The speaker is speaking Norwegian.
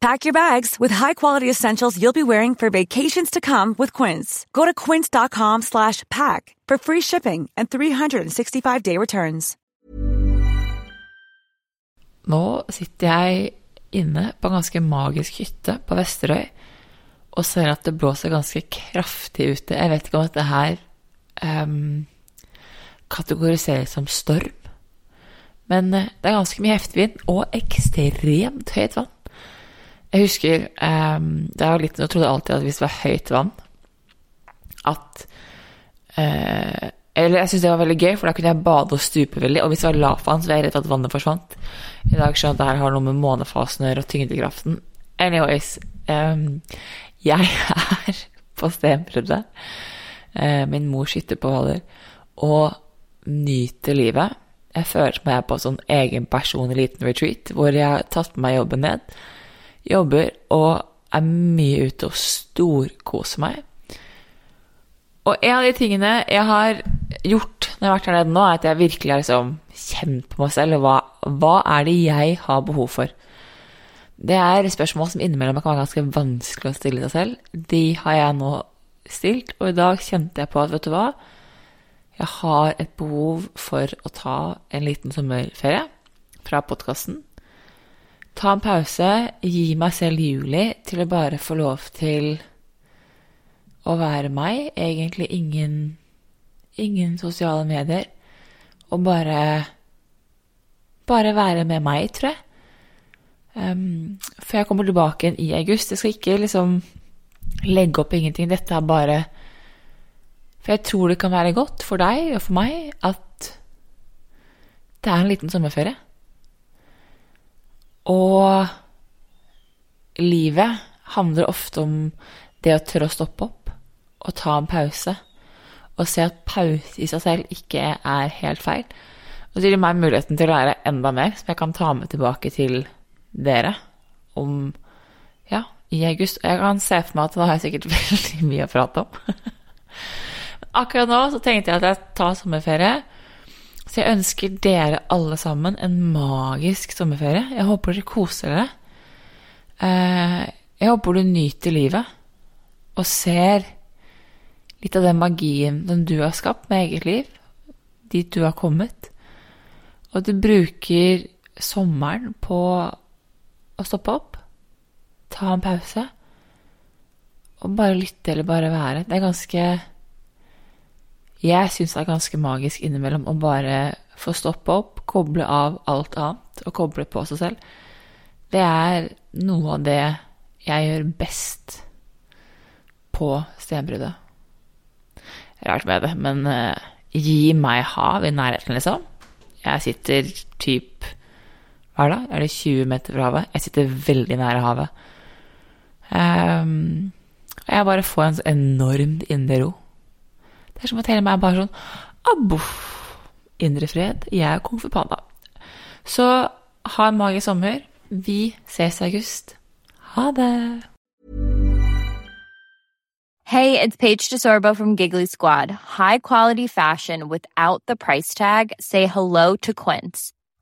Pack your bags with high-quality essentials you'll be wearing for vacations to come with Quince. Go to quince.com slash pack for free shipping and 365-day returns. Nå sitter jeg inne på en ganske magisk hytte på Vesterøy og ser at det blåser ganske kraftig ute. Jeg vet ikke om dette her um, kategoriseres som storm, men eh, det er ganske mye heftig vind og ekstremt høyt vann. Jeg husker um, da jeg var liten og trodde alltid at hvis det var høyt vann At uh, Eller jeg syntes det var veldig gøy, for da kunne jeg bade og stupe veldig. Og hvis det var lavt vann, så var jeg redd for at vannet forsvant. I dag skjønner jeg at det her har noe med månefasen gjøre, og tyngdekraften. Anyways um, Jeg er på Stenbruddet. Uh, min mor skytter på Hvaler. Og nyter livet. Jeg føler som jeg er på sånn egen personlig liten retreat, hvor jeg har tatt med meg jobben ned jobber og er mye ute og storkoser meg. Og en av de tingene jeg har gjort når jeg har vært her nede nå, er at jeg virkelig har liksom kjent på meg selv. Hva, hva er det jeg har behov for? Det er spørsmål som innimellom kan være ganske vanskelig å stille seg selv. De har jeg nå stilt, og i dag kjente jeg på at vet du hva, jeg har et behov for å ta en liten sommerferie fra podkasten ta en pause, gi meg selv juli til å bare få lov til å være meg. Egentlig ingen, ingen sosiale medier. Og bare Bare være med meg, tror jeg. Um, for jeg kommer tilbake igjen i august. Jeg skal ikke liksom legge opp ingenting. Dette er bare For jeg tror det kan være godt for deg og for meg at det er en liten sommerferie. Og livet handler ofte om det å tørre å stoppe opp og ta en pause. Og se at pause i seg selv ikke er helt feil. Og det gir meg muligheten til å lære enda mer, som jeg kan ta med tilbake til dere om ja, i august. Og jeg kan se for meg at da har jeg sikkert veldig mye å prate om. Akkurat nå så tenkte jeg at jeg tar sommerferie. Så jeg ønsker dere alle sammen en magisk sommerferie. Jeg håper dere koser dere. Eh, jeg håper du nyter livet og ser litt av den magien som du har skapt med eget liv, dit du har kommet. Og du bruker sommeren på å stoppe opp, ta en pause og bare lytte eller bare være. Det er ganske jeg syns det er ganske magisk innimellom å bare få stoppe opp, koble av alt annet og koble på seg selv. Det er noe av det jeg gjør best på stenbruddet. Rart med det, men uh, gi meg hav i nærheten, liksom. Jeg sitter typ Hva er det? Er det 20 meter fra havet? Jeg sitter veldig nære havet. Um, jeg bare får en så enormt indre ro. Det er som at hele meg bare sånn aboff, indre fred. Jeg er kung fu panda. Så ha en magisk sommer. Vi ses i august. Ha det! Hey, it's Paige DeSorbo from Giggly Squad. High quality fashion without the price tag. Say hello to Quince.